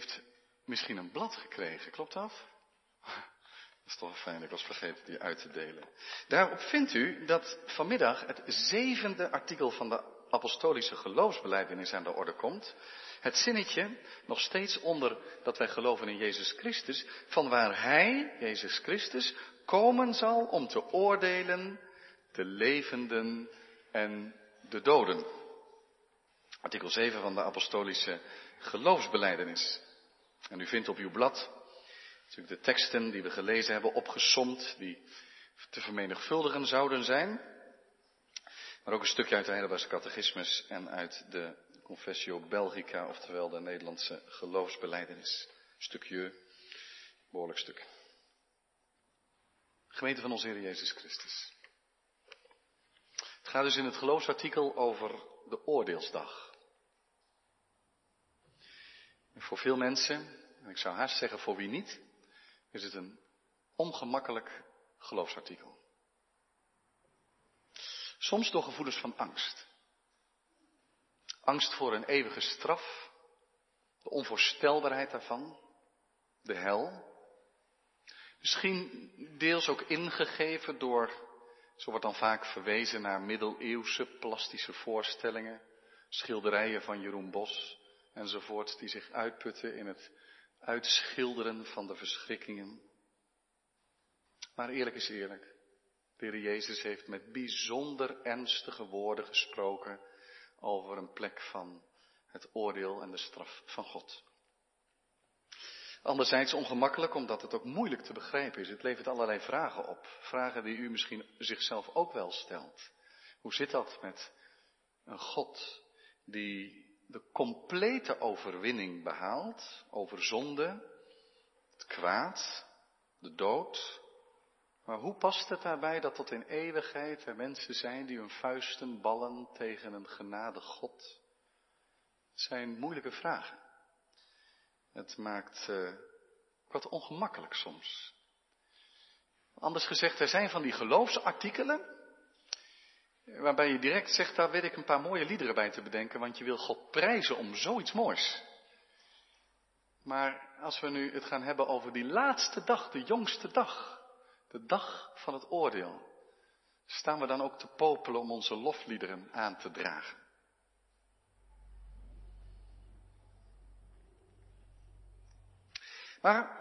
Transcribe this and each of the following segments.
heeft misschien een blad gekregen, klopt dat? Dat is toch fijn, ik was vergeten die uit te delen. Daarop vindt u dat vanmiddag het zevende artikel van de apostolische geloofsbeleidenis aan de orde komt. Het zinnetje, nog steeds onder dat wij geloven in Jezus Christus, van waar Hij, Jezus Christus, komen zal om te oordelen de levenden en de doden. Artikel 7 van de apostolische geloofsbeleidenis. En u vindt op uw blad natuurlijk de teksten die we gelezen hebben opgesomd, die te vermenigvuldigen zouden zijn. Maar ook een stukje uit de Heidelbergse catechismus en uit de Confessio Belgica, oftewel de Nederlandse geloofsbeleidenis. Stukje, behoorlijk stuk. Gemeente van onze Heer Jezus Christus. Het gaat dus in het geloofsartikel over de oordeelsdag. Voor veel mensen, en ik zou haast zeggen voor wie niet, is het een ongemakkelijk geloofsartikel. Soms door gevoelens van angst. Angst voor een eeuwige straf, de onvoorstelbaarheid daarvan, de hel. Misschien deels ook ingegeven door, zo wordt dan vaak verwezen naar middeleeuwse plastische voorstellingen, schilderijen van Jeroen Bos enzovoort, die zich uitputten in het uitschilderen van de verschrikkingen. Maar eerlijk is eerlijk. De Heer Jezus heeft met bijzonder ernstige woorden gesproken over een plek van het oordeel en de straf van God. Anderzijds ongemakkelijk omdat het ook moeilijk te begrijpen is. Het levert allerlei vragen op. Vragen die u misschien zichzelf ook wel stelt. Hoe zit dat met een God die de complete overwinning behaalt over zonde, het kwaad, de dood. Maar hoe past het daarbij dat tot in eeuwigheid er mensen zijn die hun vuisten ballen tegen een genade God? Het zijn moeilijke vragen. Het maakt uh, wat ongemakkelijk soms. Anders gezegd, er zijn van die geloofsartikelen Waarbij je direct zegt, daar weet ik een paar mooie liederen bij te bedenken, want je wil God prijzen om zoiets moois. Maar als we nu het gaan hebben over die laatste dag, de jongste dag, de dag van het oordeel, staan we dan ook te popelen om onze lofliederen aan te dragen. Maar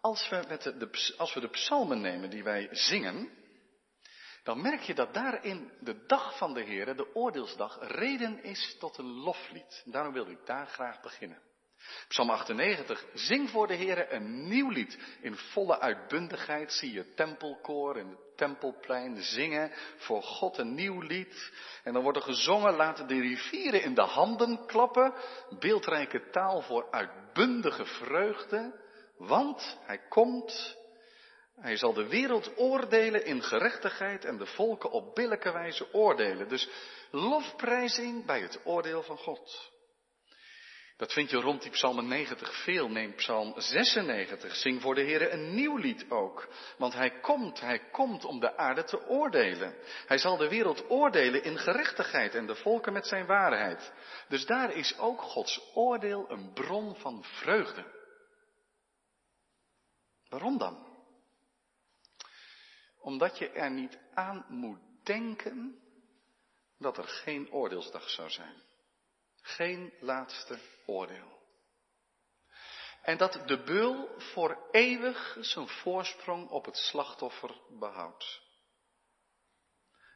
als we, met de, als we de psalmen nemen die wij zingen, dan merk je dat daarin de dag van de Heer, de oordeelsdag, reden is tot een loflied. Daarom wil ik daar graag beginnen. Psalm 98, zing voor de Heer een nieuw lied. In volle uitbundigheid zie je tempelkoor en het tempelplein zingen voor God een nieuw lied. En dan wordt er gezongen, laten de rivieren in de handen klappen. Beeldrijke taal voor uitbundige vreugde. Want hij komt hij zal de wereld oordelen in gerechtigheid en de volken op billijke wijze oordelen. Dus lofprijzing bij het oordeel van God. Dat vind je rond die psalm 90 veel. Neem psalm 96. Zing voor de Heer een nieuw lied ook. Want hij komt, hij komt om de aarde te oordelen. Hij zal de wereld oordelen in gerechtigheid en de volken met zijn waarheid. Dus daar is ook Gods oordeel een bron van vreugde. Waarom dan? Omdat je er niet aan moet denken dat er geen oordeelsdag zou zijn. Geen laatste oordeel. En dat de beul voor eeuwig zijn voorsprong op het slachtoffer behoudt.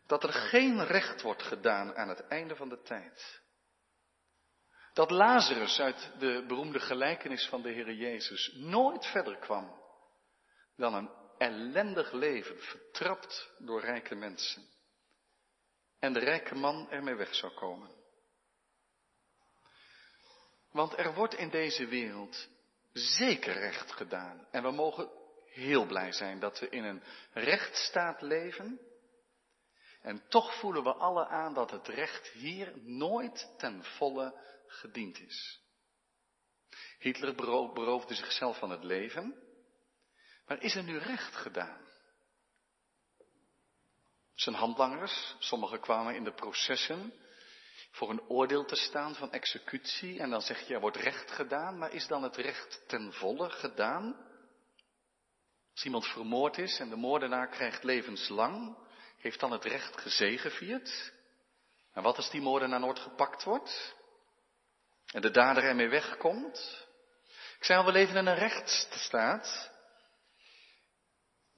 Dat er geen recht wordt gedaan aan het einde van de tijd. Dat Lazarus uit de beroemde gelijkenis van de Heer Jezus nooit verder kwam dan een ellendig leven, vertrapt door rijke mensen. En de rijke man ermee weg zou komen. Want er wordt in deze wereld zeker recht gedaan. En we mogen heel blij zijn dat we in een rechtsstaat leven. En toch voelen we alle aan dat het recht hier nooit ten volle gediend is. Hitler beroofde zichzelf van het leven. Maar is er nu recht gedaan? Zijn handlangers, sommigen kwamen in de processen voor een oordeel te staan van executie en dan zeg je er wordt recht gedaan, maar is dan het recht ten volle gedaan? Als iemand vermoord is en de moordenaar krijgt levenslang, heeft dan het recht gezegevierd? En wat als die moordenaar nooit gepakt wordt? En de dader ermee wegkomt? Ik zei al, we leven in een rechtsstaat.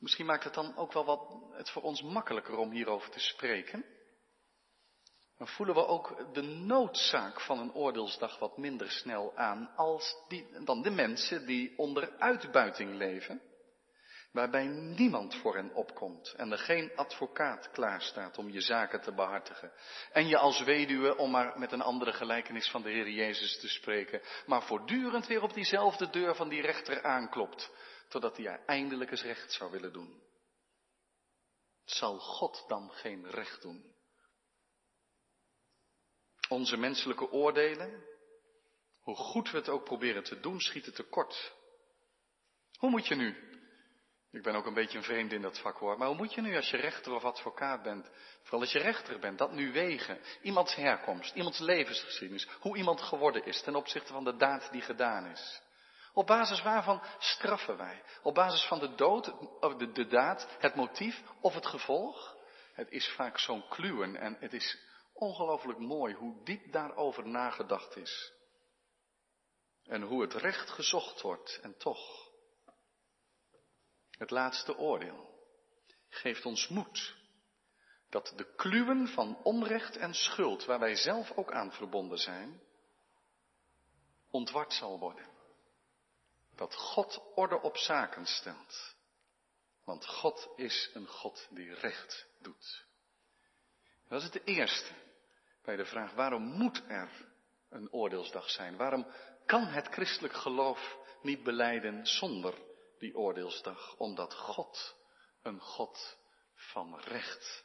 Misschien maakt het dan ook wel wat, het voor ons makkelijker om hierover te spreken. Dan voelen we ook de noodzaak van een oordeelsdag wat minder snel aan als die, dan de mensen die onder uitbuiting leven waarbij niemand voor hen opkomt en er geen advocaat klaarstaat om je zaken te behartigen. En je als weduwe, om maar met een andere gelijkenis van de Heer Jezus te spreken, maar voortdurend weer op diezelfde deur van die rechter aanklopt, totdat hij er eindelijk eens recht zou willen doen. Zal God dan geen recht doen? Onze menselijke oordelen, hoe goed we het ook proberen te doen, schieten tekort. Hoe moet je nu ik ben ook een beetje een vreemde in dat vak hoor. Maar hoe moet je nu als je rechter of advocaat bent, vooral als je rechter bent, dat nu wegen? Iemands herkomst, iemands levensgeschiedenis, hoe iemand geworden is ten opzichte van de daad die gedaan is. Op basis waarvan straffen wij? Op basis van de dood, de, de daad, het motief of het gevolg? Het is vaak zo'n kluwen en het is ongelooflijk mooi hoe diep daarover nagedacht is. En hoe het recht gezocht wordt en toch het laatste oordeel, geeft ons moed dat de kluwen van onrecht en schuld, waar wij zelf ook aan verbonden zijn, ontward zal worden. Dat God orde op zaken stelt. Want God is een God die recht doet. Dat is het eerste bij de vraag waarom moet er een oordeelsdag zijn? Waarom kan het christelijk geloof niet beleiden zonder die oordeelsdag, omdat God een God van recht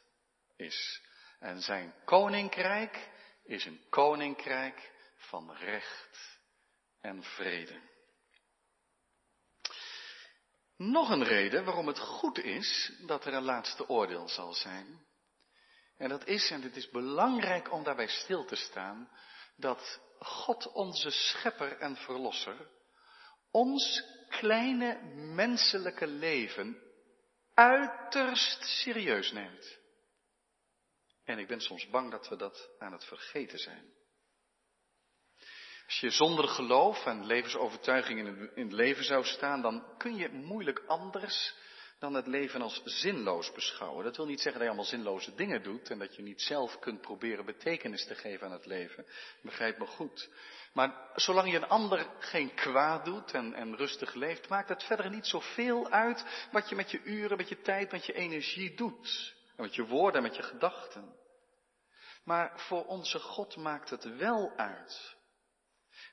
is. En zijn koninkrijk is een koninkrijk van recht en vrede. Nog een reden waarom het goed is dat er een laatste oordeel zal zijn. En dat is, en het is belangrijk om daarbij stil te staan, dat God onze schepper en verlosser ons kleine menselijke leven uiterst serieus neemt. En ik ben soms bang dat we dat aan het vergeten zijn. Als je zonder geloof en levensovertuiging in het leven zou staan, dan kun je moeilijk anders dan het leven als zinloos beschouwen. Dat wil niet zeggen dat je allemaal zinloze dingen doet en dat je niet zelf kunt proberen betekenis te geven aan het leven. Begrijp me goed. Maar zolang je een ander geen kwaad doet en, en rustig leeft, maakt het verder niet zoveel uit wat je met je uren, met je tijd, met je energie doet. En met je woorden en met je gedachten. Maar voor onze God maakt het wel uit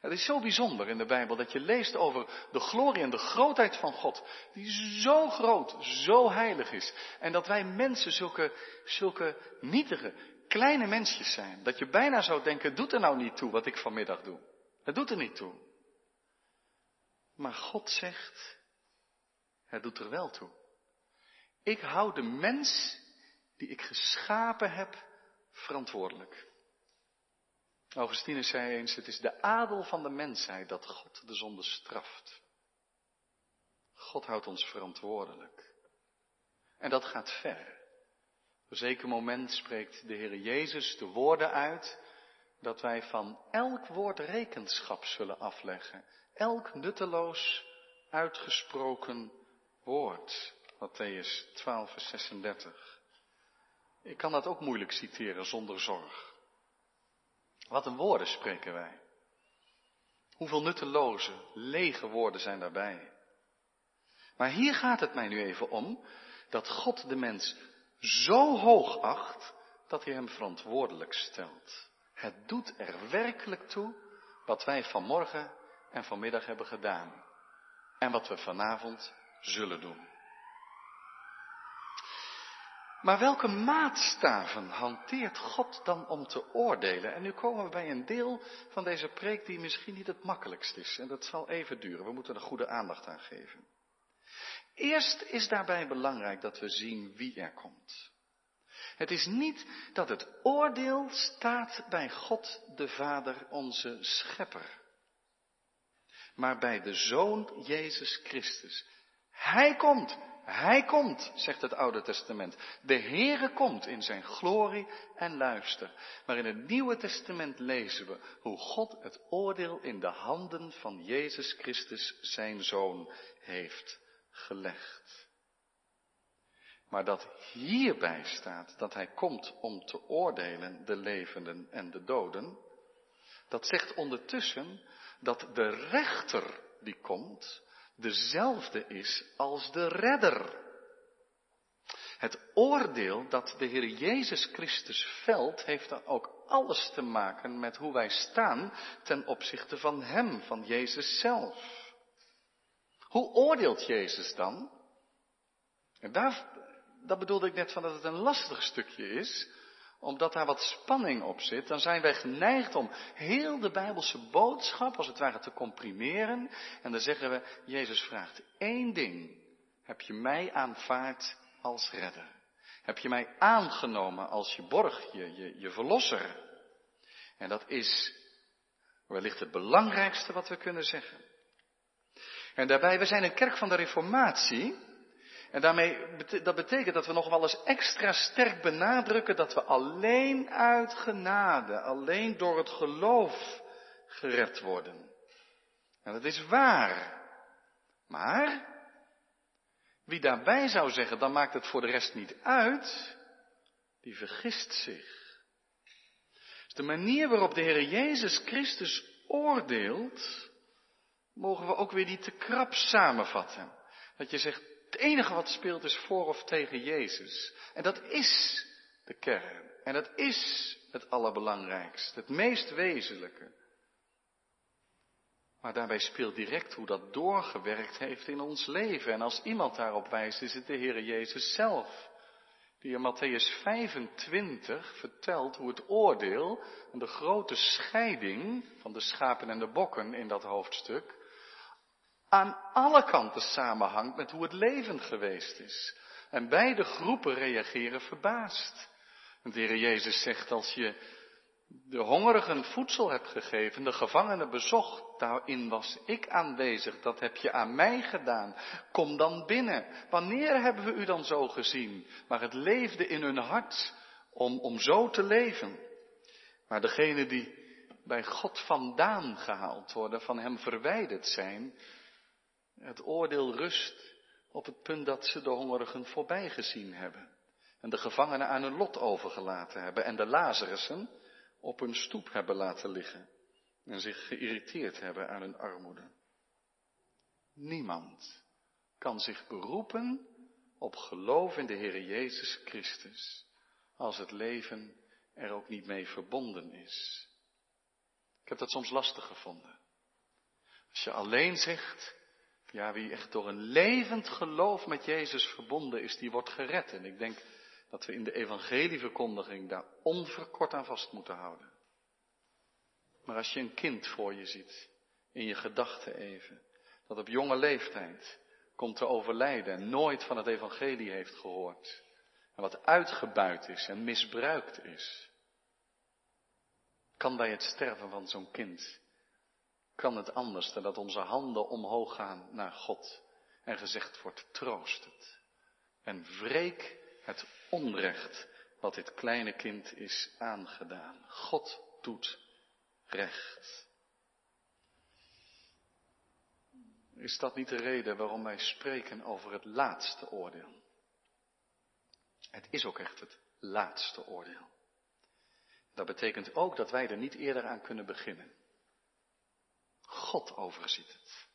het is zo bijzonder in de Bijbel dat je leest over de glorie en de grootheid van God, die zo groot, zo heilig is. En dat wij mensen zulke, zulke nietige, kleine mensjes zijn. Dat je bijna zou denken, doet er nou niet toe wat ik vanmiddag doe. Het doet er niet toe. Maar God zegt, het doet er wel toe. Ik hou de mens die ik geschapen heb verantwoordelijk. Augustinus zei eens, het is de adel van de mensheid dat God de zonde straft. God houdt ons verantwoordelijk. En dat gaat ver. Op een zeker moment spreekt de Heer Jezus de woorden uit dat wij van elk woord rekenschap zullen afleggen. Elk nutteloos uitgesproken woord. Matthäus 12, vers 36. Ik kan dat ook moeilijk citeren zonder zorg. Wat een woorden spreken wij. Hoeveel nutteloze, lege woorden zijn daarbij. Maar hier gaat het mij nu even om dat God de mens zo hoog acht dat hij hem verantwoordelijk stelt. Het doet er werkelijk toe wat wij vanmorgen en vanmiddag hebben gedaan. En wat we vanavond zullen doen. Maar welke maatstaven hanteert God dan om te oordelen? En nu komen we bij een deel van deze preek die misschien niet het makkelijkst is. En dat zal even duren. We moeten er goede aandacht aan geven. Eerst is daarbij belangrijk dat we zien wie er komt. Het is niet dat het oordeel staat bij God de Vader, onze Schepper, maar bij de Zoon Jezus Christus. Hij komt, hij komt, zegt het Oude Testament. De Heere komt in zijn glorie en luister. Maar in het Nieuwe Testament lezen we hoe God het oordeel in de handen van Jezus Christus, zijn Zoon, heeft gelegd. Maar dat hierbij staat dat hij komt om te oordelen de levenden en de doden, dat zegt ondertussen dat de rechter die komt, dezelfde is als de redder. Het oordeel dat de Heer Jezus Christus velt, heeft dan ook alles te maken met hoe wij staan ten opzichte van Hem, van Jezus zelf. Hoe oordeelt Jezus dan? En daar, dat bedoelde ik net van dat het een lastig stukje is, omdat daar wat spanning op zit, dan zijn wij geneigd om heel de Bijbelse boodschap als het ware te comprimeren. En dan zeggen we, Jezus vraagt één ding. Heb je mij aanvaard als redder? Heb je mij aangenomen als je borg, je, je, verlosser? En dat is wellicht het belangrijkste wat we kunnen zeggen. En daarbij, we zijn een kerk van de Reformatie. En daarmee, dat betekent dat we nog wel eens extra sterk benadrukken dat we alleen uit genade, alleen door het geloof gered worden. En dat is waar. Maar, wie daarbij zou zeggen, dan maakt het voor de rest niet uit, die vergist zich. Dus de manier waarop de Heer Jezus Christus oordeelt, mogen we ook weer niet te krap samenvatten. Dat je zegt, het enige wat speelt is voor of tegen Jezus. En dat is de kern. En dat is het allerbelangrijkste, het meest wezenlijke. Maar daarbij speelt direct hoe dat doorgewerkt heeft in ons leven. En als iemand daarop wijst, is het de Heer Jezus zelf. Die in Matthäus 25 vertelt hoe het oordeel en de grote scheiding van de schapen en de bokken in dat hoofdstuk aan alle kanten samenhangt met hoe het leven geweest is. En beide groepen reageren verbaasd. De Heer Jezus zegt, als je de hongerigen voedsel hebt gegeven, de gevangenen bezocht, daarin was ik aanwezig, dat heb je aan mij gedaan. Kom dan binnen. Wanneer hebben we u dan zo gezien? Maar het leefde in hun hart om, om zo te leven. Maar degenen die bij God vandaan gehaald worden, van Hem verwijderd zijn, het oordeel rust op het punt dat ze de hongerigen voorbij gezien hebben. En de gevangenen aan hun lot overgelaten hebben. En de Lazarussen op hun stoep hebben laten liggen. En zich geïrriteerd hebben aan hun armoede. Niemand kan zich beroepen op geloof in de Heer Jezus Christus. Als het leven er ook niet mee verbonden is. Ik heb dat soms lastig gevonden. Als je alleen zegt, ja, wie echt door een levend geloof met Jezus verbonden is, die wordt gered. En ik denk dat we in de evangelieverkondiging daar onverkort aan vast moeten houden. Maar als je een kind voor je ziet, in je gedachten even, dat op jonge leeftijd komt te overlijden en nooit van het evangelie heeft gehoord. En wat uitgebuit is en misbruikt is. Kan bij het sterven van zo'n kind kan het anders dan dat onze handen omhoog gaan naar God en gezegd wordt, troost het. En wreek het onrecht wat dit kleine kind is aangedaan. God doet recht. Is dat niet de reden waarom wij spreken over het laatste oordeel? Het is ook echt het laatste oordeel. Dat betekent ook dat wij er niet eerder aan kunnen beginnen. God overziet het.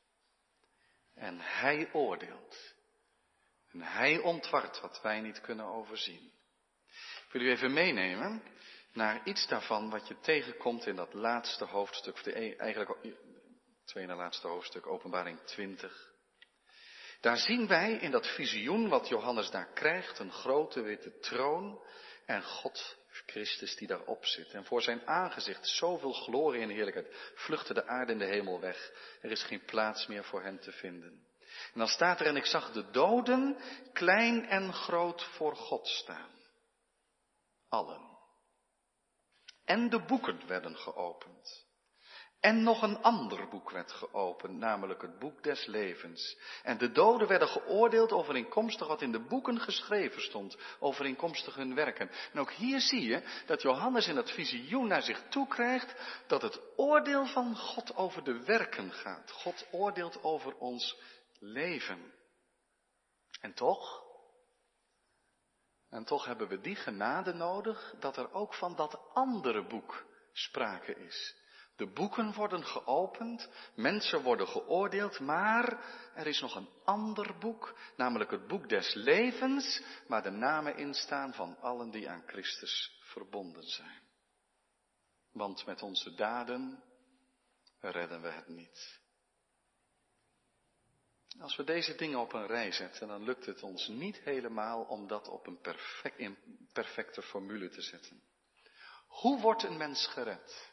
En Hij oordeelt. En Hij ontwart wat wij niet kunnen overzien. Ik wil u even meenemen naar iets daarvan wat je tegenkomt in dat laatste hoofdstuk, de, e- eigenlijk tweede laatste hoofdstuk, openbaring 20. Daar zien wij in dat visioen wat Johannes daar krijgt, een grote witte troon en God Christus die daarop zit. En voor zijn aangezicht zoveel glorie en heerlijkheid vluchtte de aarde en de hemel weg. Er is geen plaats meer voor hen te vinden. En dan staat er, en ik zag de doden klein en groot voor God staan. allen. En de boeken werden geopend. En nog een ander boek werd geopend, namelijk het boek des levens. En de doden werden geoordeeld overeenkomstig wat in de boeken geschreven stond, overeenkomstig hun werken. En ook hier zie je dat Johannes in het visioen naar zich toe krijgt dat het oordeel van God over de werken gaat. God oordeelt over ons leven. En toch, en toch hebben we die genade nodig dat er ook van dat andere boek sprake is. De boeken worden geopend, mensen worden geoordeeld, maar er is nog een ander boek, namelijk het boek des levens, waar de namen in staan van allen die aan Christus verbonden zijn. Want met onze daden redden we het niet. Als we deze dingen op een rij zetten, dan lukt het ons niet helemaal om dat op een perfect, perfecte formule te zetten. Hoe wordt een mens gered?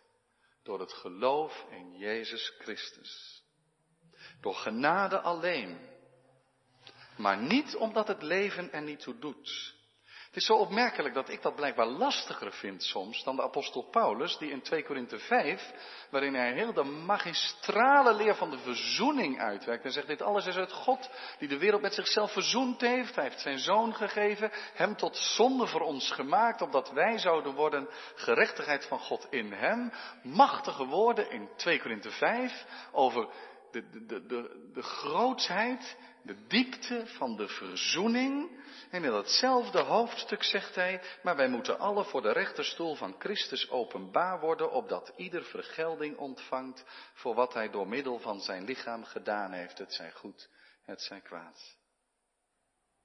Door het geloof in Jezus Christus. Door genade alleen. Maar niet omdat het leven er niet toe doet. Het is zo opmerkelijk dat ik dat blijkbaar lastiger vind soms dan de apostel Paulus, die in 2 Korinthe 5, waarin hij heel de magistrale leer van de verzoening uitwerkt en zegt, dit alles is uit God, die de wereld met zichzelf verzoend heeft. Hij heeft zijn zoon gegeven, hem tot zonde voor ons gemaakt, opdat wij zouden worden gerechtigheid van God in hem. Machtige woorden in 2 Korinthe 5 over de, de, de, de, grootsheid, de diepte van de verzoening. En in datzelfde hoofdstuk zegt hij, maar wij moeten alle voor de rechterstoel van Christus openbaar worden, opdat ieder vergelding ontvangt voor wat hij door middel van zijn lichaam gedaan heeft, het zij goed, het zij kwaad.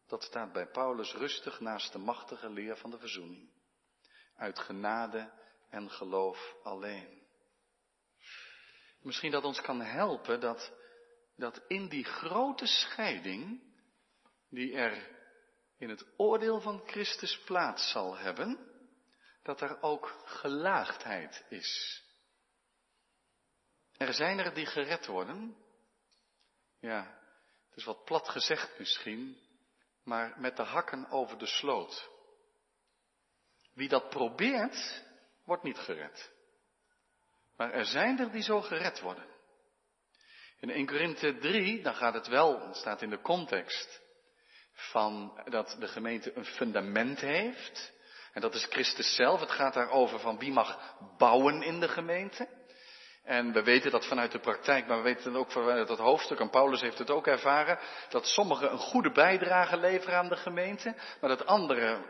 Dat staat bij Paulus rustig naast de machtige leer van de verzoening. Uit genade en geloof alleen. Misschien dat ons kan helpen dat, dat in die grote scheiding, die er in het oordeel van Christus plaats zal hebben, dat er ook gelaagdheid is. Er zijn er die gered worden. Ja, het is wat plat gezegd misschien, maar met de hakken over de sloot. Wie dat probeert, wordt niet gered. Maar er zijn er die zo gered worden. In 1 Korinthe 3, dan gaat het wel, staat in de context, van dat de gemeente een fundament heeft. En dat is Christus zelf. Het gaat daarover van wie mag bouwen in de gemeente. En we weten dat vanuit de praktijk, maar we weten ook vanuit dat hoofdstuk, en Paulus heeft het ook ervaren, dat sommigen een goede bijdrage leveren aan de gemeente, maar dat anderen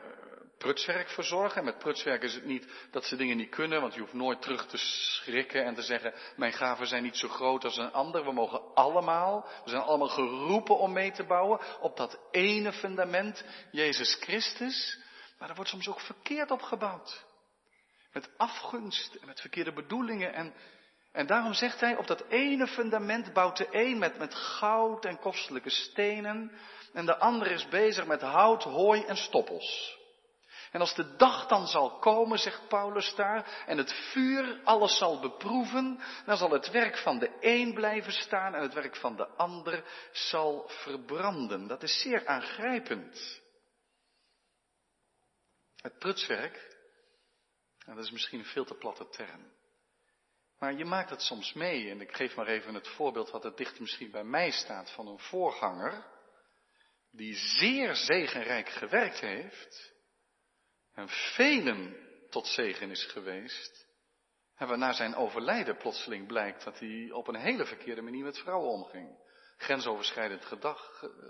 prutswerk verzorgen. En met prutswerk is het niet dat ze dingen niet kunnen, want je hoeft nooit terug te schrikken en te zeggen, mijn gaven zijn niet zo groot als een ander. We mogen allemaal, we zijn allemaal geroepen om mee te bouwen op dat ene fundament, Jezus Christus. Maar er wordt soms ook verkeerd opgebouwd. Met afgunst en met verkeerde bedoelingen. En, en daarom zegt hij, op dat ene fundament bouwt de een met, met goud en kostelijke stenen. En de ander is bezig met hout, hooi en stoppels. En als de dag dan zal komen, zegt Paulus daar, en het vuur alles zal beproeven, dan zal het werk van de een blijven staan en het werk van de ander zal verbranden. Dat is zeer aangrijpend. Het prutswerk, dat is misschien een veel te platte term, maar je maakt het soms mee, en ik geef maar even het voorbeeld wat het dicht misschien bij mij staat van een voorganger, die zeer zegenrijk gewerkt heeft, en velen tot zegen is geweest, hebben na zijn overlijden plotseling blijkt dat hij op een hele verkeerde manier met vrouwen omging. Grensoverschrijdend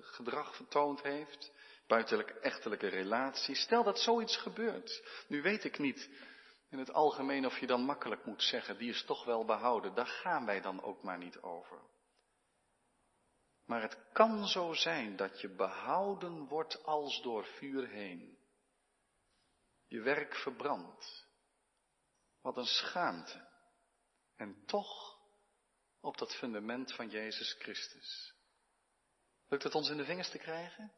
gedrag vertoond heeft, buitenlijk echtelijke relaties. Stel dat zoiets gebeurt. Nu weet ik niet in het algemeen of je dan makkelijk moet zeggen, die is toch wel behouden. Daar gaan wij dan ook maar niet over. Maar het kan zo zijn dat je behouden wordt als door vuur heen je werk verbrandt. Wat een schaamte. En toch op dat fundament van Jezus Christus. Lukt het ons in de vingers te krijgen?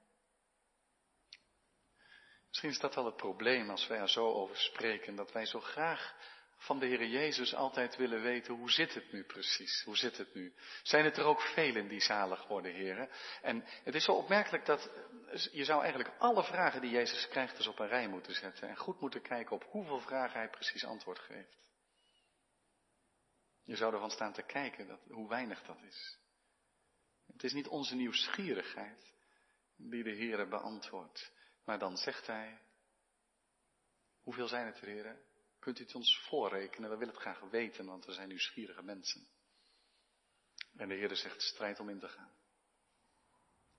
Misschien is dat wel het probleem als wij er zo over spreken, dat wij zo graag van de Heer Jezus altijd willen weten, hoe zit het nu precies? Hoe zit het nu? Zijn het er ook velen die zalig worden, heren? En het is zo opmerkelijk dat je zou eigenlijk alle vragen die Jezus krijgt eens op een rij moeten zetten. En goed moeten kijken op hoeveel vragen hij precies antwoord geeft. Je zou ervan staan te kijken dat, hoe weinig dat is. Het is niet onze nieuwsgierigheid die de Heer beantwoordt. Maar dan zegt hij, hoeveel zijn het er, heren? Kunt u het ons voorrekenen? We willen het graag weten, want we zijn nieuwsgierige mensen. En de Heer zegt, strijd om in te gaan.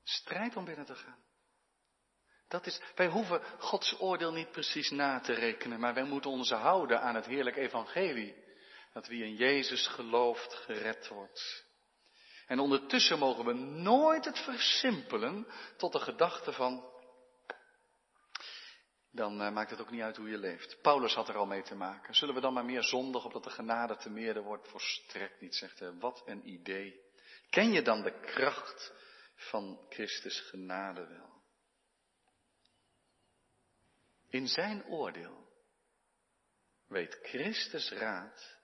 Strijd om binnen te gaan. Dat is, wij hoeven Gods oordeel niet precies na te rekenen, maar wij moeten ons houden aan het heerlijk evangelie. Dat wie in Jezus gelooft, gered wordt. En ondertussen mogen we nooit het versimpelen tot de gedachte van, dan uh, maakt het ook niet uit hoe je leeft. Paulus had er al mee te maken. Zullen we dan maar meer zondig opdat de genade te meerder wordt? Volstrekt niet, zegt hij. Wat een idee. Ken je dan de kracht van Christus genade wel? In zijn oordeel weet Christus raad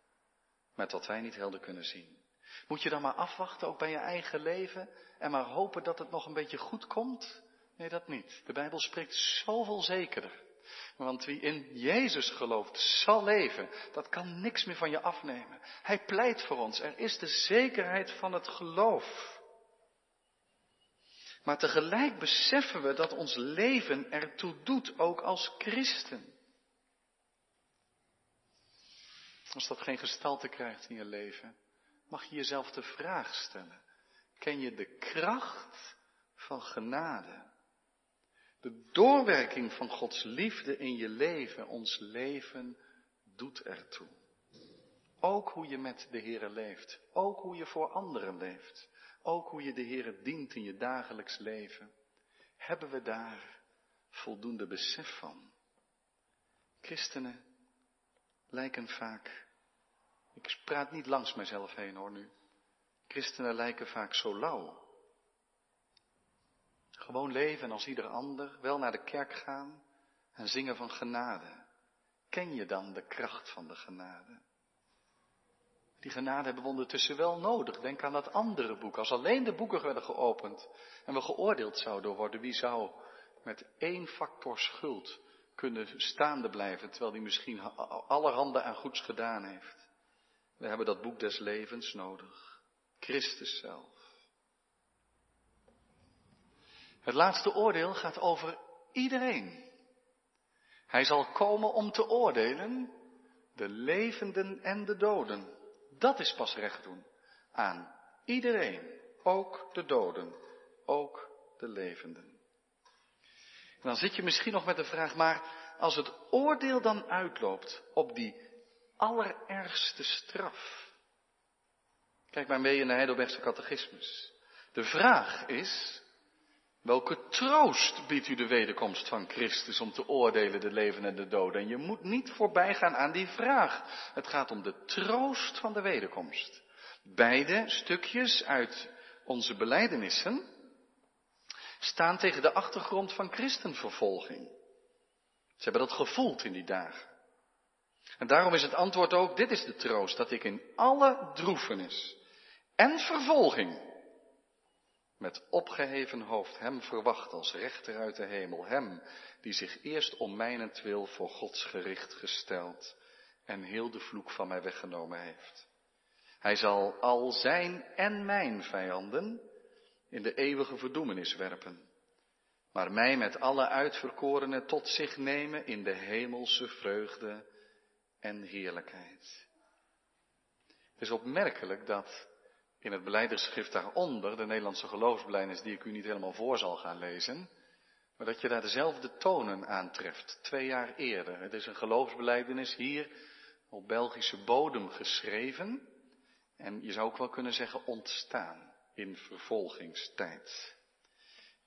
met wat wij niet helder kunnen zien. Moet je dan maar afwachten, ook bij je eigen leven, en maar hopen dat het nog een beetje goed komt? Nee, dat niet. De Bijbel spreekt zoveel zekerder. Want wie in Jezus gelooft, zal leven. Dat kan niks meer van je afnemen. Hij pleit voor ons. Er is de zekerheid van het geloof. Maar tegelijk beseffen we dat ons leven ertoe doet, ook als christen. Als dat geen gestalte krijgt in je leven, mag je jezelf de vraag stellen. Ken je de kracht van genade? De doorwerking van Gods liefde in je leven, ons leven, doet ertoe. Ook hoe je met de Heer leeft. Ook hoe je voor anderen leeft. Ook hoe je de Heer dient in je dagelijks leven. Hebben we daar voldoende besef van? Christenen lijken vaak, ik praat niet langs mezelf heen hoor nu. Christenen lijken vaak zo lauw. Gewoon leven als ieder ander, wel naar de kerk gaan en zingen van genade. Ken je dan de kracht van de genade? Die genade hebben we ondertussen wel nodig. Denk aan dat andere boek. Als alleen de boeken werden geopend en we geoordeeld zouden worden, wie zou met één factor schuld kunnen staande blijven, terwijl die misschien allerhande aan goeds gedaan heeft? We hebben dat boek des levens nodig. Christus zelf. Het laatste oordeel gaat over iedereen. Hij zal komen om te oordelen de levenden en de doden. Dat is pas recht doen aan iedereen, ook de doden, ook de levenden. En dan zit je misschien nog met de vraag, maar als het oordeel dan uitloopt op die allerergste straf. Kijk maar mee in de Heidelbergse catechismus. De vraag is, Welke troost biedt u de wederkomst van Christus om te oordelen de leven en de doden? En je moet niet voorbij gaan aan die vraag. Het gaat om de troost van de wederkomst. Beide stukjes uit onze belijdenissen staan tegen de achtergrond van christenvervolging. Ze hebben dat gevoeld in die dagen. En daarom is het antwoord ook, dit is de troost, dat ik in alle droefenis en vervolging met opgeheven hoofd hem verwacht als rechter uit de hemel, hem die zich eerst om mijnentwil voor Gods gericht gesteld en heel de vloek van mij weggenomen heeft. Hij zal al zijn en mijn vijanden in de eeuwige verdoemenis werpen, maar mij met alle uitverkorenen tot zich nemen in de hemelse vreugde en heerlijkheid. Het is opmerkelijk dat in het beleidersschrift daaronder, de Nederlandse geloofsbelijdenis die ik u niet helemaal voor zal gaan lezen, maar dat je daar dezelfde tonen aantreft, twee jaar eerder. Het is een geloofsbeleidenis hier op Belgische bodem geschreven en je zou ook wel kunnen zeggen ontstaan in vervolgingstijd.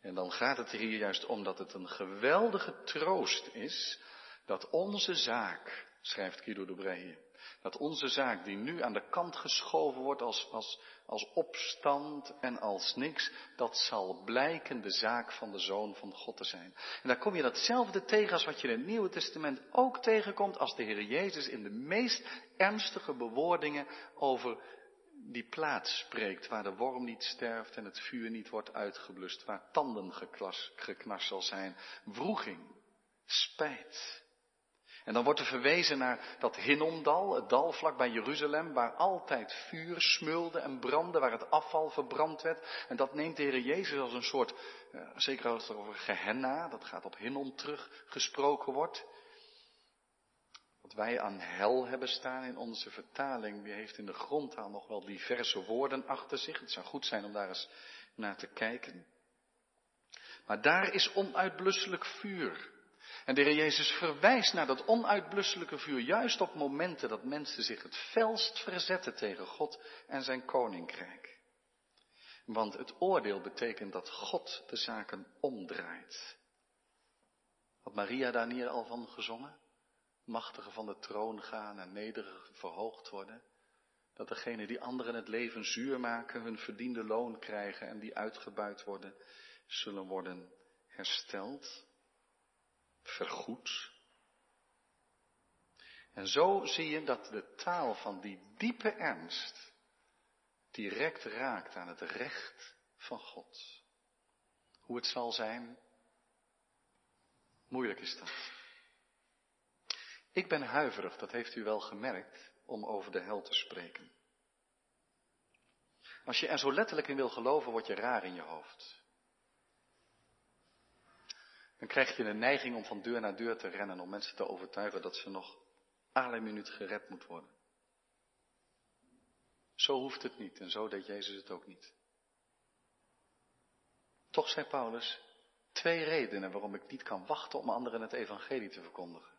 En dan gaat het er hier juist om dat het een geweldige troost is dat onze zaak, schrijft Guido de Breije, dat onze zaak die nu aan de kant geschoven wordt als, als als opstand en als niks, dat zal blijken de zaak van de Zoon van God te zijn. En daar kom je datzelfde tegen als wat je in het Nieuwe Testament ook tegenkomt als de Heer Jezus in de meest ernstige bewoordingen over die plaats spreekt, waar de worm niet sterft en het vuur niet wordt uitgeblust, waar tanden geknars zal zijn, wroeging, spijt. En dan wordt er verwezen naar dat Hinnomdal, het dal vlak bij Jeruzalem, waar altijd vuur smulde en brandde, waar het afval verbrand werd. En dat neemt de Heer Jezus als een soort, eh, zeker als er over Gehenna, dat gaat op Hinnom terug, gesproken wordt. Wat wij aan hel hebben staan in onze vertaling, die heeft in de grondtaal nog wel diverse woorden achter zich. Het zou goed zijn om daar eens naar te kijken. Maar daar is onuitblusselijk vuur. En de Heer Jezus verwijst naar dat onuitblusselijke vuur juist op momenten dat mensen zich het felst verzetten tegen God en zijn koninkrijk. Want het oordeel betekent dat God de zaken omdraait. Had Maria daar niet al van gezongen? Machtigen van de troon gaan en nederigen verhoogd worden. Dat degenen die anderen het leven zuur maken, hun verdiende loon krijgen en die uitgebuit worden, zullen worden hersteld vergoed. En zo zie je dat de taal van die diepe ernst direct raakt aan het recht van God. Hoe het zal zijn, moeilijk is dat. Ik ben huiverig, dat heeft u wel gemerkt, om over de hel te spreken. Als je er zo letterlijk in wil geloven, word je raar in je hoofd dan krijg je een neiging om van deur naar deur te rennen om mensen te overtuigen dat ze nog alle minuut gered moet worden. Zo hoeft het niet en zo deed Jezus het ook niet. Toch zei Paulus twee redenen waarom ik niet kan wachten om anderen het evangelie te verkondigen.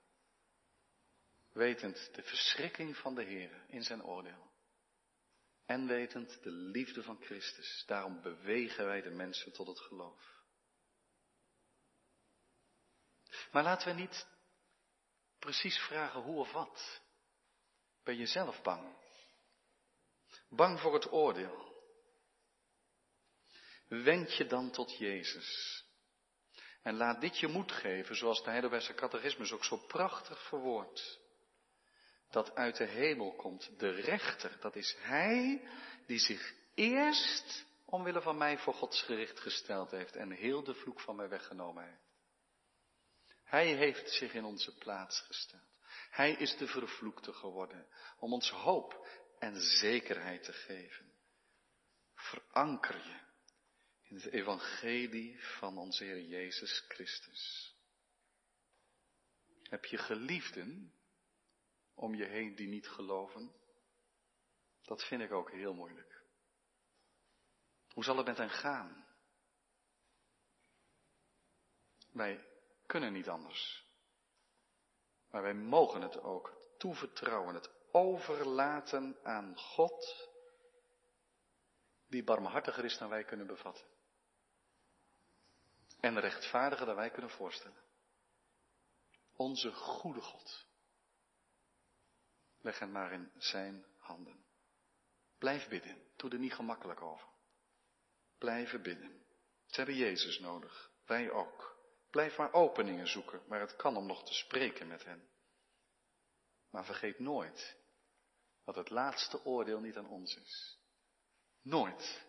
Wetend de verschrikking van de Heer in zijn oordeel. En wetend de liefde van Christus. Daarom bewegen wij de mensen tot het geloof. Maar laten we niet precies vragen hoe of wat. Ben je zelf bang? Bang voor het oordeel? Wend je dan tot Jezus. En laat dit je moed geven, zoals de Heidelbergse catechismus ook zo prachtig verwoordt. Dat uit de hemel komt de rechter, dat is Hij die zich eerst omwille van mij voor Gods gericht gesteld heeft en heel de vloek van mij weggenomen heeft. Hij heeft zich in onze plaats gesteld. Hij is de vervloekte geworden om ons hoop en zekerheid te geven. Veranker je in het evangelie van onze Heer Jezus Christus. Heb je geliefden om je heen die niet geloven? Dat vind ik ook heel moeilijk. Hoe zal het met hen gaan? Wij kunnen niet anders. Maar wij mogen het ook toevertrouwen, het overlaten aan God, die barmhartiger is dan wij kunnen bevatten. En rechtvaardiger dan wij kunnen voorstellen. Onze goede God. Leg het maar in zijn handen. Blijf bidden. Doe er niet gemakkelijk over. Blijven bidden. Ze hebben Jezus nodig. Wij ook. Blijf maar openingen zoeken, maar het kan om nog te spreken met hen. Maar vergeet nooit dat het laatste oordeel niet aan ons is. Nooit.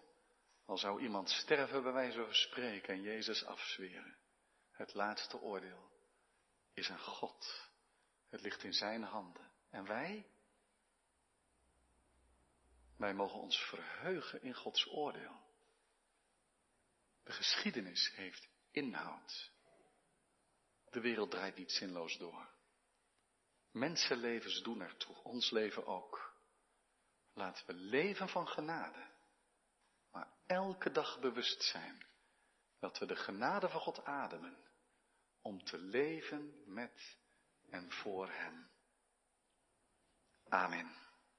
Al zou iemand sterven bij wijze van spreken en Jezus afzweren. Het laatste oordeel is aan God. Het ligt in zijn handen. En wij? Wij mogen ons verheugen in Gods oordeel. De geschiedenis heeft inhoud. De wereld draait niet zinloos door. Mensenlevens doen ertoe, ons leven ook. Laten we leven van genade, maar elke dag bewust zijn dat we de genade van God ademen om te leven met en voor Hem. Amen.